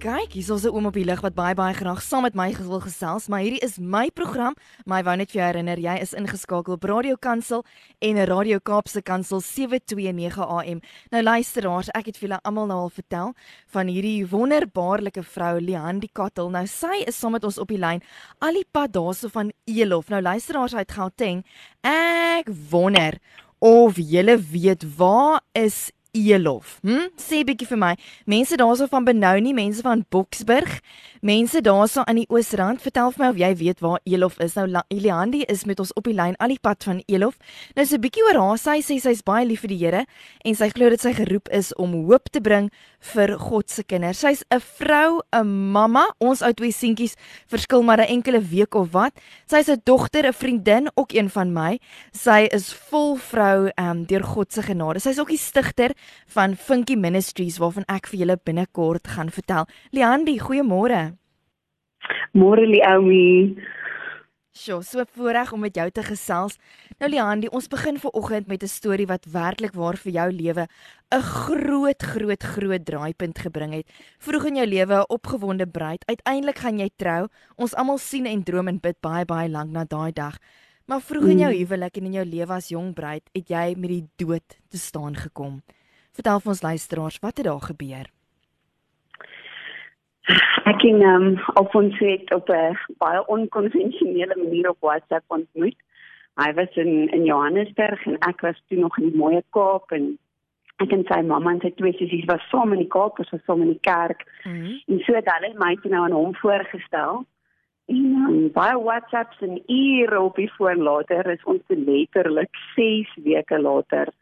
Kyk, hier's ons 'n oom op die lig wat baie baie graag saam met my wil gesels, maar hierdie is my program. My wou net vir jou herinner, jy is ingeskakel op Radio Kansel en Radio Kaapse Kansel 729 AM. Nou luisteraars, ek het vir julle almal nou al vertel van hierdie wonderbaarlike vrou Lian die Kattel. Nou sy is saam met ons op die lyn al die pad daarso van Elof. Nou luisteraars uit Gauteng. Ek wonder of julle weet waar is Elof. Hm? Sê bietjie vir my. Mense daarso van Benoni, mense van Boksburg, mense daarso aan die Oosrand, vertel vir my of jy weet waar Elof is. Nou Eliandi is met ons op die lyn al die pad van Elof. Nou so 'n bietjie oor haar. Sy sê sy's baie lief vir die Here en sy glo dit sy geroep is om hoop te bring vir God se kinders. Sy's 'n vrou, 'n mamma. Ons ou twee seentjies verskil maar 'n enkele week of wat. Sy's 'n dogter, 'n vriendin, ook een van my. Sy is vol vrou ehm um, deur God se genade. Sy's ook die stigter van Funky Ministries waarvan ek vir julle binnekort gaan vertel. Liandi, goeiemôre. Môre Liami. Sjoe, so voorreg om met jou te gesels. Nou Liandi, ons begin vanoggend met 'n storie wat werklik waar vir jou lewe 'n groot groot groot draaipunt gebring het. Vroeg in jou lewe 'n opgewonde bruid, uiteindelik gaan jy trou. Ons almal sien en droom en bid baie baie lank na daai dag. Maar vroeg in jou huwelik en in jou lewe as jong bruid, het jy met die dood te staan gekom. Vertel vir ons luisteraars, wat het daar gebeur? Ek en um, Alfons het op 'n baie onkonvensionele manier op WhatsApp ontmoet. Hy was in in Johannesburg en ek was toe nog in die mooi Kaap en ek en sy mamma en sy twee sissies was saam in die Kaap, ons was saam in die kerk. Mm -hmm. En so het hulle my toe nou aan hom voorgestel. En um, baie WhatsApps en ure op die foon later is ons letterlik 6 weke later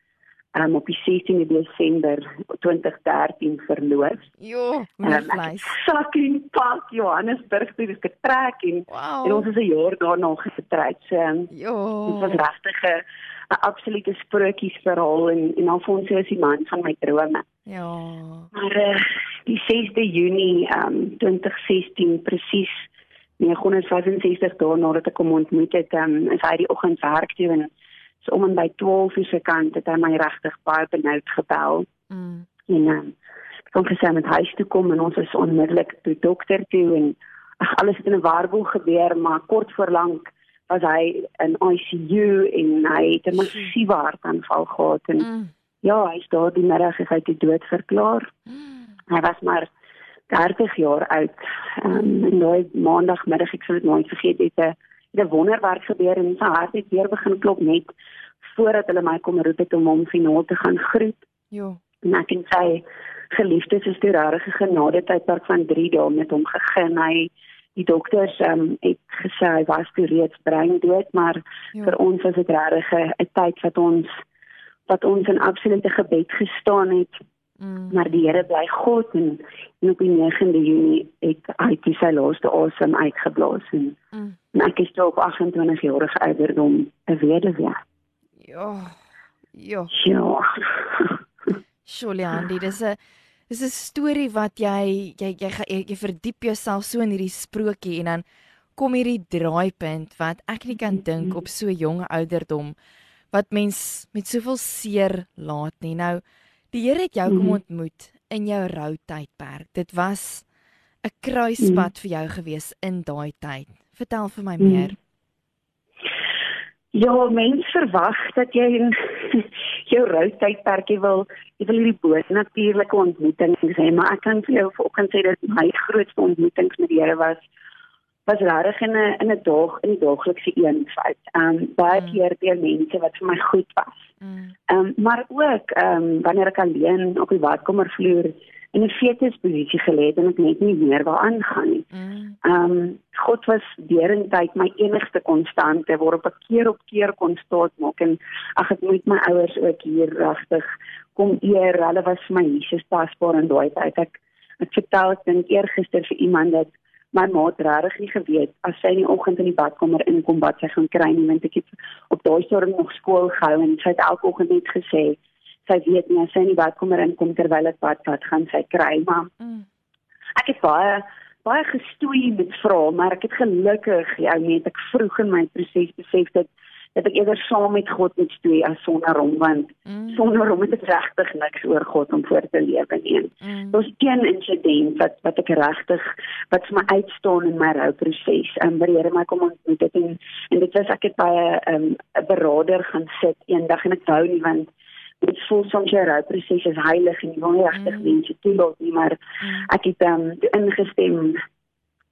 um, op die 16de Desember 2013 verloof. Jo, nice. Um, Sakkie Park Johannesburg toe is getrek en, wow. en ons is 'n jaar daarna getroud. So, jo. Dit was regtig 'n absolute sprokiesverhaal en en Alfonso is die man van my drome. Ja. Maar uh, die 6de Junie um, 2016 presies 965 dae nadat ek hom ontmoet het, um, is hy die oggend werk toe en so om en by 12 uur se kant het hy my regtig baie benoud gebel. Mm. En um, kon gesê met huis toe kom en ons is onmiddellik by dokter toe en ag alles het in 'n warboel gebeur maar kort voor lank was hy in ICU en hy het 'n massiewe hartaanval gehad en mm. ja, hy is daar die middag is hy te dood verklaar. Mm. Hy was maar 30 jaar oud. Um, nou maandagmiddag ek sal dit nooit vergeet het 'n wonderwerk gebeur en sy hart het weer begin klop net voordat hulle my kom roep het om hom finaal te gaan groet. Ja. En ek en sy geliefdes is toe regtig 'n genade tydperk van 3 dae met hom gegeen. Hy die dokters um, het gesê hy was toe reeds breindood, maar jo. vir ons was dit regtig 'n tyd wat ons wat ons in absolute gebed gestaan het. Mm. Maar die Here bly God en, en op die 9de Junie het hy sy laaste asem uitgeblaas en, mm. en ek is toe op 28 jarige ouderdom 'n weduwee. Ja. Ja. Ja. Julian, dit is 'n dis 'n storie wat jy jy jy jy, jy verdiep jouself so in hierdie sprokie en dan kom hierdie draaipunt wat ek nie kan dink op so jong ouderdom wat mens met soveel seer laat nie. Nou die Here het jou kom mhm. ontmoet in jou rou tydperk. Dit was 'n kruispunt mm. vir jou gewees in daai tyd. Vertel vir my mhm. meer. Mm. Ja, mens verwag dat jy in jou routydperkie wil, jy wil hierdie boonatuurlike ontmoetings hê, maar ek kan vir jou vanoggend sê dat my grootste ontmoetings met die Here was was regtig in 'n in 'n dag in die daaglikse eenvoud. Ehm um, baie mm. keer deur mense wat vir my goed was. Mm. Ehm um, maar ook ehm um, wanneer ek alleen op die badkamervloer in 'n fetusposisie gelê het en ek net nie meer wou aangaan nie. Mm. Ehm um, God was derentyd my enigste konstante waarop ek keer op keer kon staat maak en ag ek moet my ouers ook hier regtig kom eer. Hulle was vir my Jesus paspoort en daai tyd ek ek vertel ek dink eergister vir iemand dat my ma het regtig nie geweet as sy in die oggend in die badkamer inkom wat sy gaan kry nie want ek het op daai stadium nog skool gehou en sy het elke oggend net gesê sy weet nie as sy nie wat kom er in kom terwyl ek wat wat gaan sy kry maar mm. ek het baie baie gestoei met vra, maar ek het gelukkig jou net ek vroeg in my proses besef dat dat ek eerder saam met God moet stoei as sonder hom want mm. sonder hom het ek regtig niks oor God om voor te lewe nie. Mm. Daar's een insident wat wat ek regtig wat vir my uitstaan in my rouproses. Ehm um, by die Here my kom ontmoet het en en dit was ek het by 'n um, 'n beraader gaan sit eendag en ek wou nie want dit voel soms jou rouproses is heilig en jy wil nie regtig mm. mense toelaat nie maar mm. ek het um, ingestem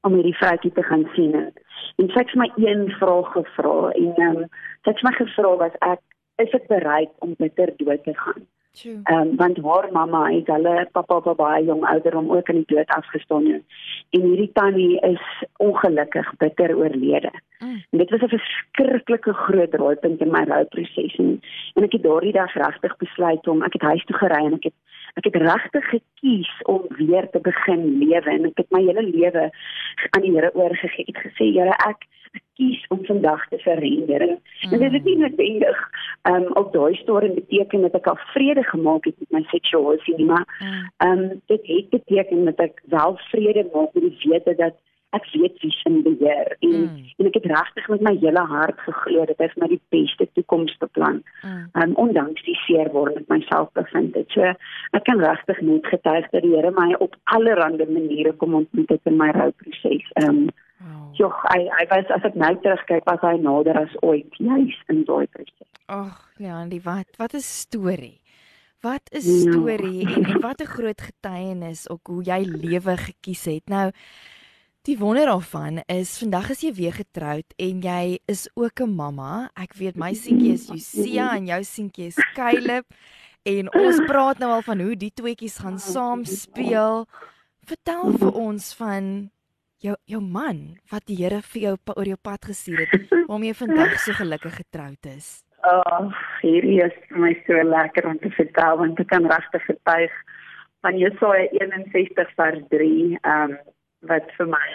om hierdie vroutjie te gaan sien. En sy het my een vraag gevra en um, sy het my gevra was ek is ek bereid om bitter dood te gaan. Ehm um, want haar mamma het hulle pappa op baie jong ouderdom ook in die dood afgestaan en hierdie tannie is ongelukkig bitter oorlede. Mm. En dit was 'n verskriklike groot draaipunt in my rouproses en, en ek het daardie dag regtig besluit om ek het huis toe gery en ek het ek het regtig gekies om weer te begin lewe en ek het my hele lewe aan die Here oorgegee. Ek het gesê, Here, ek kies om vandag te verrender. En, mm. en dit is nie noodwendig um op daai storie beteken dat ek al vrede gemaak het met my seksualiteit nie, maar um dit het beteken dat ek wel vrede maak met die wete dat ek weet wie se beheer en mm. en ek het regtig met my hele hart geglo dat ek my die beste toekoms beplan. Mm. Um ondanks die seer waar ek myself bevind het. So ek kan regtig net getuig dat die Here my op allerlei maniere kom ontmoet het in my rouproses. Um Oh. Jo, hy hy was as ek nou terugkyk, was hy nader as ooit juis in daai proses. Ag, ja, en die wat wat 'n storie. Wat 'n ja. storie ja. en, en wat 'n groot getuienis ook hoe jy lewe gekies het. Nou Die wonder daarvan is vandag is jy weer getroud en jy is ook 'n mamma. Ek weet my seentjie is Lucia en jou seentjie is Caleb en ons praat nou al van hoe die tweeetjies gaan saam speel. Vertel vir ons van jou jou man wat die Here vir jou oor jou pad gestuur het om jy vandag so gelukkig getroud is. Ag, oh, hierdie is vir my so lekker om te vertel want ek kan regtig getuig van Jesaja 61 vers 3. Ehm um, wat vir my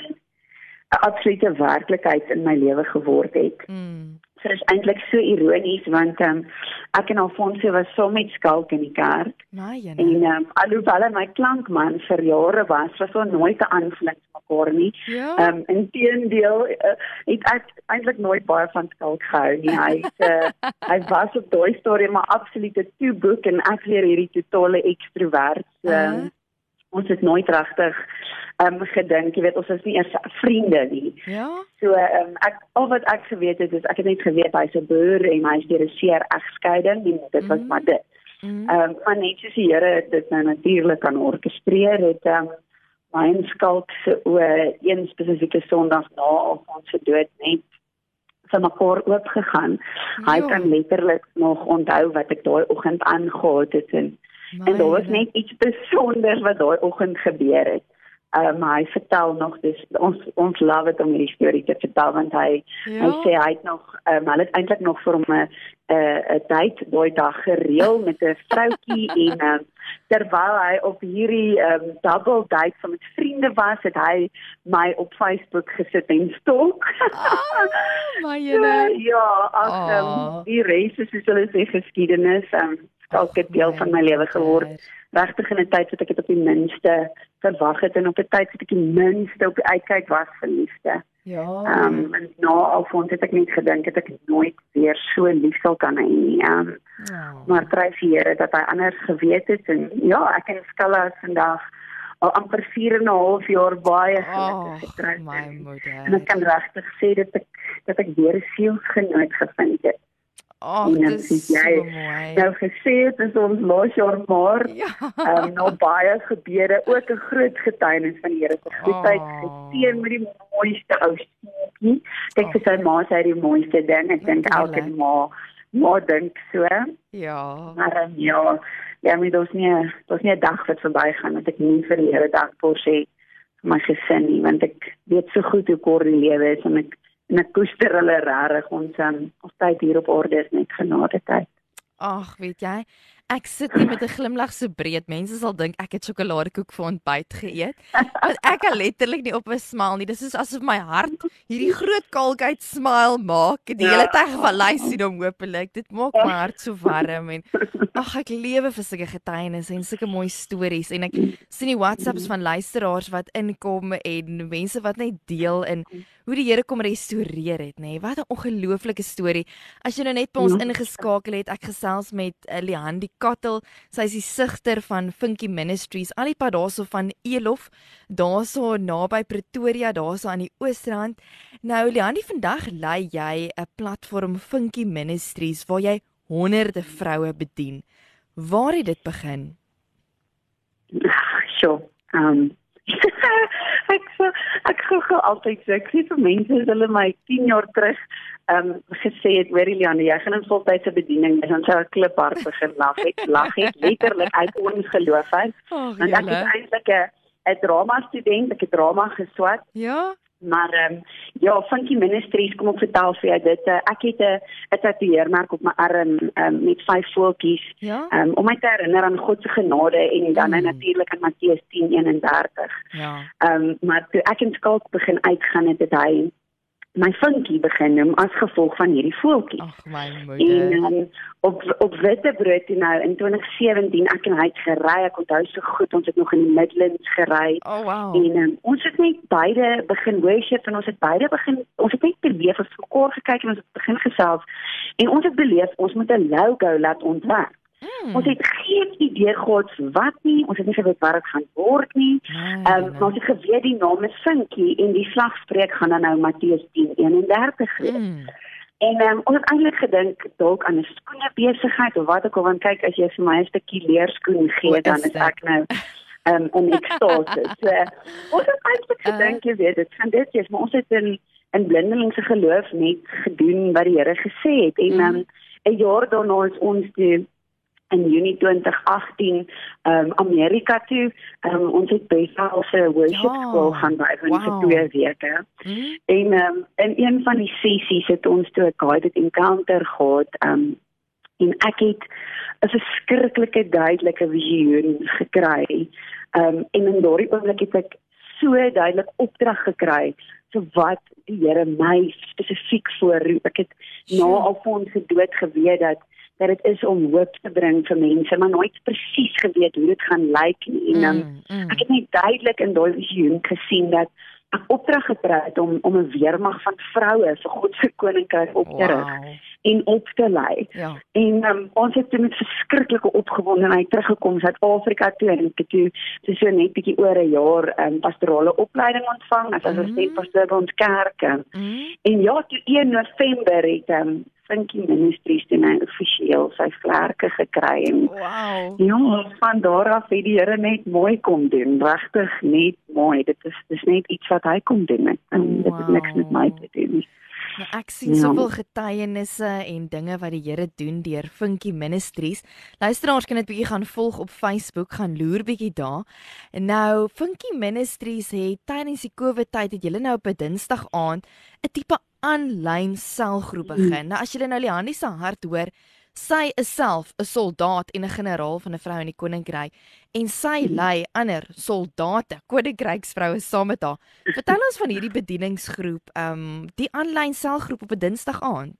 'n absolute werklikheid in my lewe geword het. Mm. So dit is eintlik so ironies want um, ek en Alfonso was so met skalk in die kerk. Nee, nee. En um, alhoewel my klankman vir jare was, was ons nooit 'n aanvlings mekaar nie. Ja. Ehm um, inteendeel uh, het ek eintlik nooit baie van skalk gehou nie. Hy uh, hy was op daai storie maar absolute toe boek en ek weer hierdie totale ekstrovert. Um, uh -huh. Ons het nooit regtig ehm um, gedink, jy weet, ons is nie eers vriende nie. Ja. So ehm um, ek al wat ek geweet het is ek het net geweet hy's 'n boer en hy's deur 'n seer egskeiding en dit was mm. maar dit. Mhm. Ehm mm. um, maar net soos die Here dit nou natuurlik kan orkestreer het ehm um, my skalk se oor een spesifieke Sondag na of ons se dood net vir mekaar oop gegaan. Hy kan letterlik nog onthou wat ek daai oggend aangegaan het en en daar was net iets besonders wat daai oggend gebeur het. Uh, maar hy vertel nog dis ons ons love dit om hierdie storie te vertel want hy ja. hy sê hy het nog um, hulle het eintlik nog vir hom 'n 'n date daai dag gereël met 'n vroutjie en um, terwyl hy op hierdie um, double date van met vriende was het hy my op Facebook gesit en stalk. Oh, maar jy ja, ag oh. um, die res is soos hulle sê geskiedenis. Um, elke deel van my lewe geword. Regtig in 'n tyd wat ek dit op die minste verwag het en op 'n tyd wat ek die minste op die uitkyk was vir liefde. Ja. Ehm um, en nou al vond het ek net gedink het ek nooit weer so lief sal kan hê nie. Ehm um, ja. maar prys die Here dat hy anders geweet het en ja, ek en Skalla vandag al amper 4 en 'n half jaar baie gelukkig getroud. Oh, my moeder. En ek kan regtig sê dat ek dat ek weer 'n sielsgenoot gevind het. Ag, dis so mooi. Nou gesê het is ons laas jaar maar ja. um, nou baie gebeure, ook 'n groot getuienis van die Here se goedheid, oh. geseën met die mooiste ou seentjie. Kyk vir sy ma sê die mooiste ding, ek dink elke ma ma dink so. Ja. Maar um, ja, ja, my dos nie, dos nie 'n dag wat verbygaan dat ek nie vir die Here dankbaar sê vir my gesin nie, want ek weet so goed hoe kort die lewe is en ek en ek koester hulle regtig ons um, ons tyd hier op aarde is net genade tyd. Ag, weet jy, ek sit hier met 'n glimlag so breed. Mense sal dink ek het sjokoladekoek vir ontbyt geëet. Want ek kan letterlik nie op 'n smile nie. Dis asof my hart hierdie groot kalkheid smile maak die hele ja. tyd van lys sien hom hopelik. Dit maak my hart so warm en ag ek lewe vir sulke getuienisse en sulke mooi stories en ek sien die WhatsApps van luisteraars wat inkom en mense wat net deel in hoe die Here kom restoreer het, nê. Nee. Wat 'n ongelooflike storie. As jy nou net by ons ja. ingeskakel het, ek gesels met uh, Lian die Kattel. Sy is die sigter van Funky Ministries, al die pad daarso van Elof, daarso naby Pretoria, daarso aan die Oosrand. Nou Lian, die vandag lei jy 'n platform Funky Ministries waar jy honderde vroue bedien. Waar het dit begin? Sjoe. Ehm um, ek so ek gou altyd sê ek sê vir mense as hulle my 10 jaar terug ehm um, gesê het hoor Eliane jy gaan in voltydse bediening dan sou ek kliphard begin lag ek lag ek letterlik uit ongeloof uit. Want ek is eintlik 'n 'n drama student ek het drama geswat. Ja Maar ehm um, ja, Funky Ministries kom ek vertel vir jou dit. Uh, ek het 'n 'n tatoeëermerk op my arm um, met vyf voeltjies. Ja. Ehm um, om my te herinner aan God se genade en dan mm. natuurlik aan Matteus 10:31. Ja. Ehm um, maar toe ek in skool begin uitgaan het dit hy my funky begin noem as gevolg van hierdie voeltjie. Ag my moeder. En um, op op Witbrood toe nou in 2017 ek en hy het gery. Ek onthou so goed ons het nog in die Midlands gery. Oh wow. En um, ons het net beide begin worship en ons het beide begin ons het net beleef ons het mekaar gekyk en ons het begin gesels. En ons het beleef ons moet 'n logo laat ontwerp. Hmm. Ons het geen idee gehad wat nie, ons het nie geweet wat dit gaan word nie. Ehm nee, um, nee. ons het geweet die naam is Sinkie en die slagspreek gaan dan nou Matteus 10:31 wees. Hmm. En um, ons het eintlik gedink dalk aan 'n skoene besigheid of wat ook al want kyk as jy vir my 'n stukkie leerskoen gee dan is ek nou ehm um, en ek stort. So, ons het eintlik uh. gedink jy weet dit gaan dit wees, maar ons het in in blindelingse geloof net gedoen wat die Here gesê het en hmm. um, 'n jaar daarna is ons die in Junie 2018 um Amerika toe. Um ons het Bethel se worship ja, school gaan by vir wow. twee weke. Hmm. En um in een van die sessies het ons toe 'n guided encounter gehad. Um en ek het 'n verskriklike duidelike visioen gekry. Um en in daardie oomblik het ek so duidelik opdrag gekry so wat die Here my spesifiek voorroep. Ek het na Alfons se dood geweet dat dat dit is om hoop te bring vir mense, maar nooit presies geweet hoe dit gaan lyk nie. En dan mm, mm. ek het net duidelik in daai visioen gesien dat ek opdrag gekry het om om 'n weermag van vroue vir God se koninkryk op te rig wow. en op te lei. Ja. En um, ons het met verskriklike opgewondenheid teruggekom Suid-Afrika toe en ek het toe so, so net bietjie oor 'n jaar 'n um, pastorale opleiding ontvang as assistent mm. pastor by ons kerk. Mm. En ja, toe 1 November het um, Funky Ministries toe nou offisieel sy vlerke gekry en wow. Ja, van daar af het die Here net mooi kom doen. Regtig net mooi. Dit is dis net iets wat hy kom doen en wow. dit het niks met my te doen nie. Ek sien ja. soveel getuienisse en dinge wat die Here doen deur Funky Ministries. Luisteraars kan dit bietjie gaan volg op Facebook, gaan loer bietjie daar. Nou Funky Ministries het tydens die COVID tyd het julle nou op 'n Dinsdag aand 'n tipe aanlyn selgroep mm. begin. Nou as jy nou Liani se hart hoor, sy is self 'n soldaat en 'n generaal van 'n vrou in die koninkryk en sy mm. lei ander soldate, koninkryksvroue saam met haar. Vertel ons van hierdie bedieningsgroep, ehm um, die aanlyn selgroep op 'n Dinsdag aand.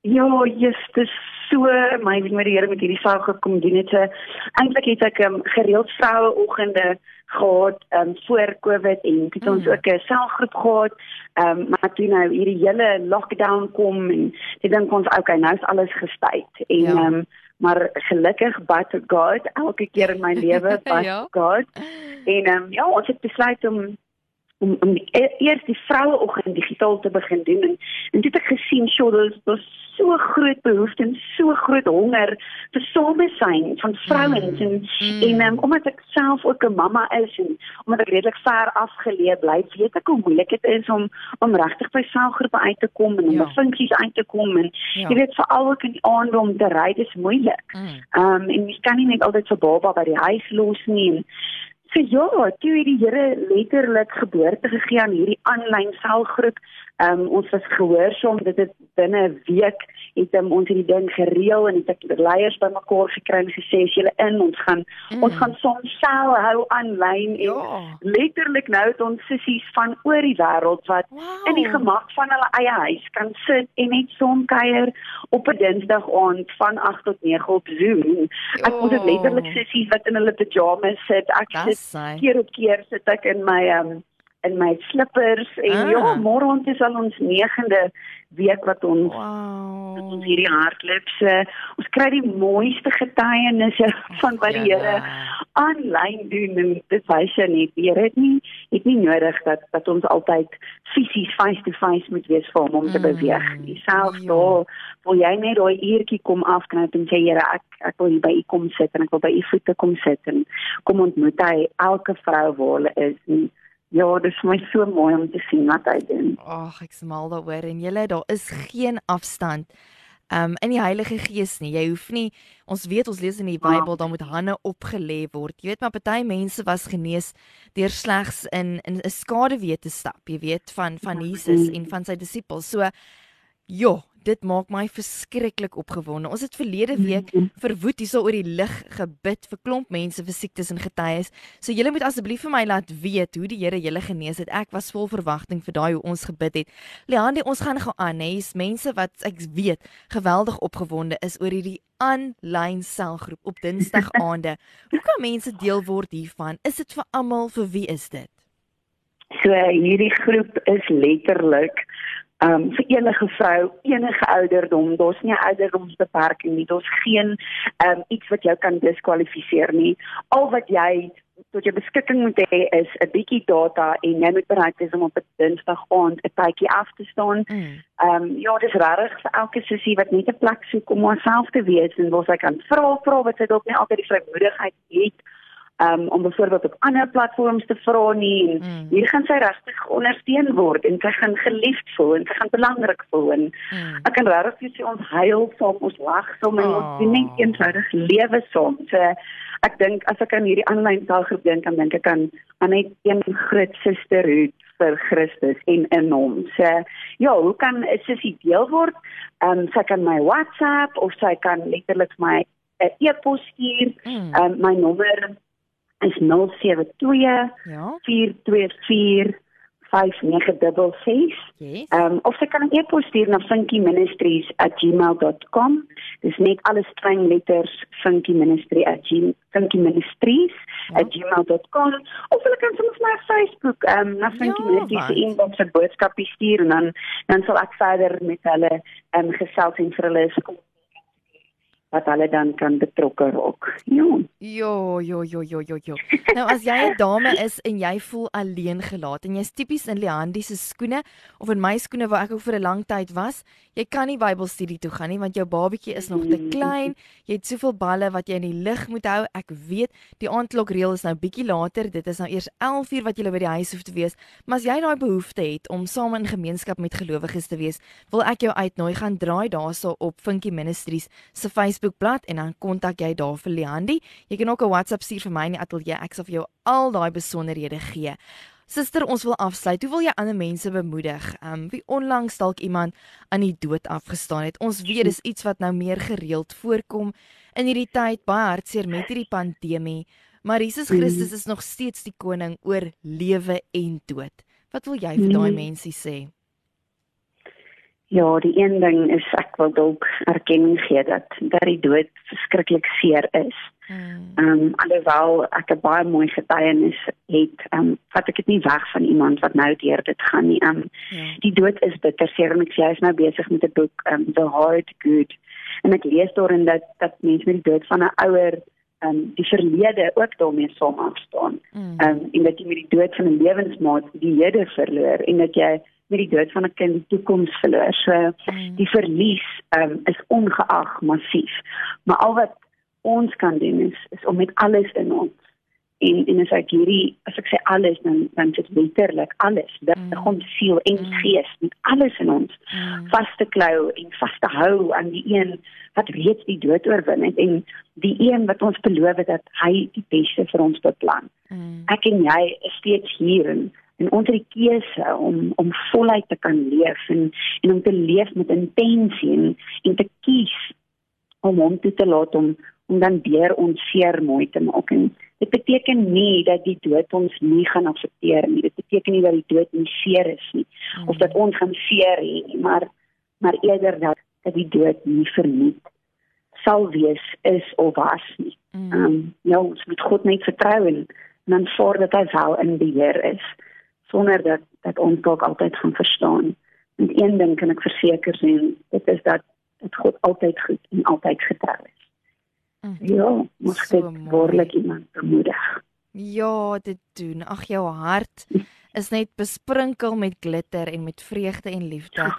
Ja, jy's dis so amazing wat die Here met hierdie saak gekom doen het. Eintlik het ek um, gereeld vroue oggende gehad um, voor Covid en het ons mm. ook 'n selgroep gehad. Um, maar toe nou hierdie hele lockdown kom en ek dink ons okay, nou is alles gestyt. En ja. um, maar gelukkig but God elke keer in my lewe but ja. God. En um, ja, ons het besluit om om om die, e, eers die vroue oggend digitaal te begin doen en en dit het ek gesien sjoe daar's daar so groot behoefte en so groot honger vir samesyn van vrouens mm. en mm. en um, omdat ek self ook 'n mamma is en omdat ek redelik ver afgeleë bly weet ek hoe moeilik dit is om om regtig by selfgroepe uit te kom en om ja. funksies uit te kom en ja. jy weet veral ook in die aand om te ry dis moeilik. Mm. Ehm mm. um, en jy kan nie net altyd vir baba by die huis los nie en So ja, toe het die Here letterlik geboorte gegee aan hierdie aanlyn selgroep. Ehm um, ons was gehoorsaam dit het binne 'n week het um, ons hierdie ding gereël en het ek leiers bymekaar gekry en gesê as julle in ons gaan mm. ons gaan soms sel hou aanlyn en ja. letterlik nou het ons sissies van oor die wêreld wat wow. in die gemak van hulle eie huis kan sit en net som kuier op 'n Dinsdag aand van 8 tot 9 op Zoom. Ek oh. moet letterlik sissies wat in hulle pyjamas sit. Ek That's sit keer op keer sit ek in my um, in my slippers en ah. ja, môre ons is al ons 9de week wat ons wow. ons hierdie hardloop se ons kry die mooiste getuienisse van wat die Here aanlyn doen en dit wys jy net die Here het nie het nie nodig dat dat ons altyd fisies face to face moet wees vir hom om te mm. beweeg selfs ja. daar wil jy net daai uurtjie kom afknyp en sê Here ek ek wil hier by u kom sit en ek wil by u voete kom sit en kom ontmoet hy elke vrou waar hulle is nie Ja, dit is my so mooi om te sien wat hy doen. Ag, ek smaal daaroor en julle daar is geen afstand um in die Heilige Gees nie. Jy hoef nie ons weet ons lees in die Bybel ja. dan moet hande opgelê word. Jy weet maar party mense was genees deur slegs in in 'n skaduwee te stap, jy weet van van ja. Jesus en van sy disippels. So ja, dit maak my verskriklik opgewonde. Ons het verlede week mhm. verwoed hierso oor die lig gebid vir klomp mense vir siektes en getuies. So julle moet asseblief vir my laat weet hoe die Here julle genees het. Ek was vol verwagting vir daai hoe ons gebid het. Leandi, ons gaan gou aan, hè. Hier's mense wat ek weet geweldig opgewonde is oor hierdie aanlyn selgroep op Dinsdag aande. hoe kan mense deel word hiervan? Is dit vir almal? Vir wie is dit? So hierdie groep is letterlik um vir enige vrou, enige ouderdom, daar's nie 'n ouderdomsbeperking nie. Daar's geen um iets wat jou kan diskwalifiseer nie. Al wat jy tot jou beskikking moet hê is 'n bietjie data en jy moet bereid wees om op 'n Dinsdag aand 'n tydjie af te staan. Mm. Um ja, dis regtig vir elke sussie wat net 'n plek soek om haarself te wees en waar sy kan vra vra wat sy dalk nie altyd die vrymoedigheid het um, om byvoorbeeld op ander platforms te vra nie en mm. hier gaan sy regtig ondersteun word en sy gaan geliefd voel en sy gaan belangrik voel en mm. ek kan regtig sê ons huil saam ons lag saam en oh. ons doen net eenvoudig lewe saam so ek dink as ek aan hierdie aanlyn taalgroep dink dan dink ek aan aan net een groot sisterhood vir Christus en in hom. So ja, hoe kan 'n sussie deel word? Ehm um, sy kan my WhatsApp of sy kan letterlik my 'n e-pos stuur. Ehm mm. um, my nommer is 072 ja 424 5966. Yes. Ehm um, of jy kan 'n e-pos stuur na funkyministries@gmail.com. Dis net alles klein letters funkyministries@gmail.com of jy kan soms na Facebook ehm um, na ja, Ministries inbox 'n boodskapie stuur en dan dan sal ek verder met hulle ehm um, gesels en vir hulle skool wat hulle dan kan betrokke raak. Ja. Jo, jo, jo, jo, jo, jo. Nou as jy 'n dame is en jy voel alleen gelaat en jy's tipies in Leandi se skoene of in my skoene waar ek ook vir 'n lang tyd was, jy kan nie Bybelstudie toe gaan nie want jou babatjie is nog te klein. Jy het soveel balle wat jy in die lug moet hou. Ek weet, die aandklokreël is nou bietjie later. Dit is nou eers 11:00 wat jy by die huis hoef te wees. Maar as jy daai behoefte het om saam in gemeenskap met gelowiges te wees, wil ek jou uitnooi gaan draai daarso op Funky Ministries se Facebookblad en dan kontak jy daar vir Leandi. Jy kan ook 'n WhatsApp stuur vir my in die ateljee. Ek sal vir jou al daai besonderhede gee. Suster, ons wil afsluit. Hoe wil jy ander mense bemoedig? Ehm um, wie onlangs dalk iemand aan die dood afgestaan het. Ons weet dis iets wat nou meer gereeld voorkom in hierdie tyd, baie hartseer met hierdie pandemie. Maar Jesus Christus is nog steeds die koning oor lewe en dood. Wat wil jy vir daai mense sê? Ja, die een ding is ek wil dalk erkenning gee dat dat die dood verskriklik seer is. Hmm. Ehm um, alhoewel ek 'n baie mooi getuienis het, ehm um, vat ek dit nie weg van iemand wat nou deur dit gaan nie. Ehm um, ja. die dood is bitter seer en ek sê hy's nou besig met 'n boek, ehm um, The Hard Good. En ek lees daarin dat dat mense met die dood van 'n ouer ehm um, die verlede ook daarmee saam afstaan. Hmm. Ehm um, en dat jy met die dood van 'n lewensmaat die hede verloor en dat jy met die dood van 'n kind die toekoms verloor. So mm. die verlies um, is ongeag massief. Maar al wat ons kan doen is, is om met alles in ons en en as ek hierdie as ek sê alles dan dan dit letterlik alles dat mm. ons siel en mm. gees met alles in ons mm. vaste klou en vaste hou aan die een wat reeds die dood oorwin het en die een wat ons beloof het dat hy die beste vir ons beplan. Mm. Ek en jy is steeds hier en en ons het die keuse om om voluit te kan leef en en om te leef met intensie en, en te kies om hom toe te laat om om dan deur ons seer mooi te maak en dit beteken nie dat die dood ons nie gaan aksepteer nie dit beteken nie dat die dood nie seer is nie mm. of dat ons gaan seer hê maar maar eerder dat dat die dood nie verniet sal wees is of was nie mm. um, ja ons moet God net vertrou en dan voordat hy wel in beheer is sonder dat dat ons dalk altyd gaan verstaan en een ding kan ek verseker sê dit is dat dit God altyd goed en altyd getrou is Mm. Ja, moet so dit waarlik iemand bemoedig. Ja, dit doen. Ag jou hart is net besprinkel met glitter en met vreugde en liefde.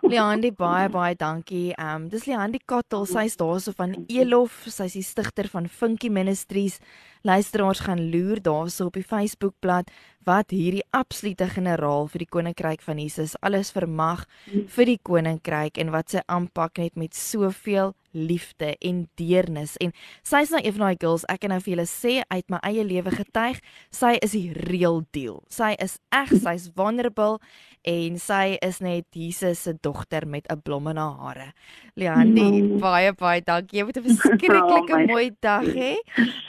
Leandi baie baie dankie. Ehm um, dis Leandi Kottel, sy's daarso van Elof, sy's die stigter van Funky Ministries. Luisteraars gaan loer daarso op die Facebookblad wat hierdie absolute generaal vir die koninkryk van Jesus alles vermag vir die koninkryk en wat sy aanpak net met soveel liefde en deernis. En sy's nou een van daai girls ek kan nou vir julle sê uit my eie lewe getuig. Sy is die real deal. Sy is eg sy's vulnerable en sy is net Jesus se dogter met 'n blom in haar hare. Leandi mm. baie baie dankie. Jy moet 'n verskriklike oh, mooi dag hê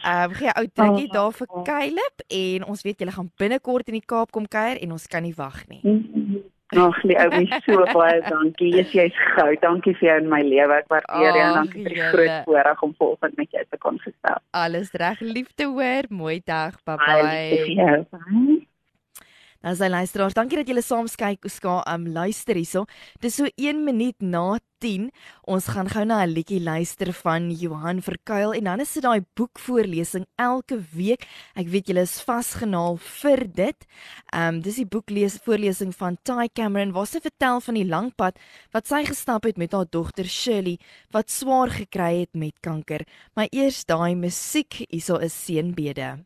ehm um, gee ou drukkie oh, daar vir Caleb en ons weet julle gaan binnekort in die Kaap kom kuier en ons kan nie wag nie mm -hmm. Ag nee, ou, my so baie dankie. Jy's jy's gou. Dankie vir jou in my lewe. Ek waardeer jou en dankie vir die groot voorreg om volgens met jou te kon gestel. Alles reg. Liefde hoor. Mooi dag. Bye bye. Bye. Nou sy luisteraars, dankie dat julle saam kyk of ska um luister hierso. Dis so 1 minuut na 10. Ons gaan gou na 'n liedjie luister van Johan Verkuil en dan is dit daai boekvoorlesing elke week. Ek weet julle is vasgenaal vir dit. Um dis die boeklees voorlesing van Ty Cameron waar sy vertel van die lang pad wat sy gestap het met haar dogter Shirley wat swaar gekry het met kanker. Maar eers daai musiek, hierso is seënbede.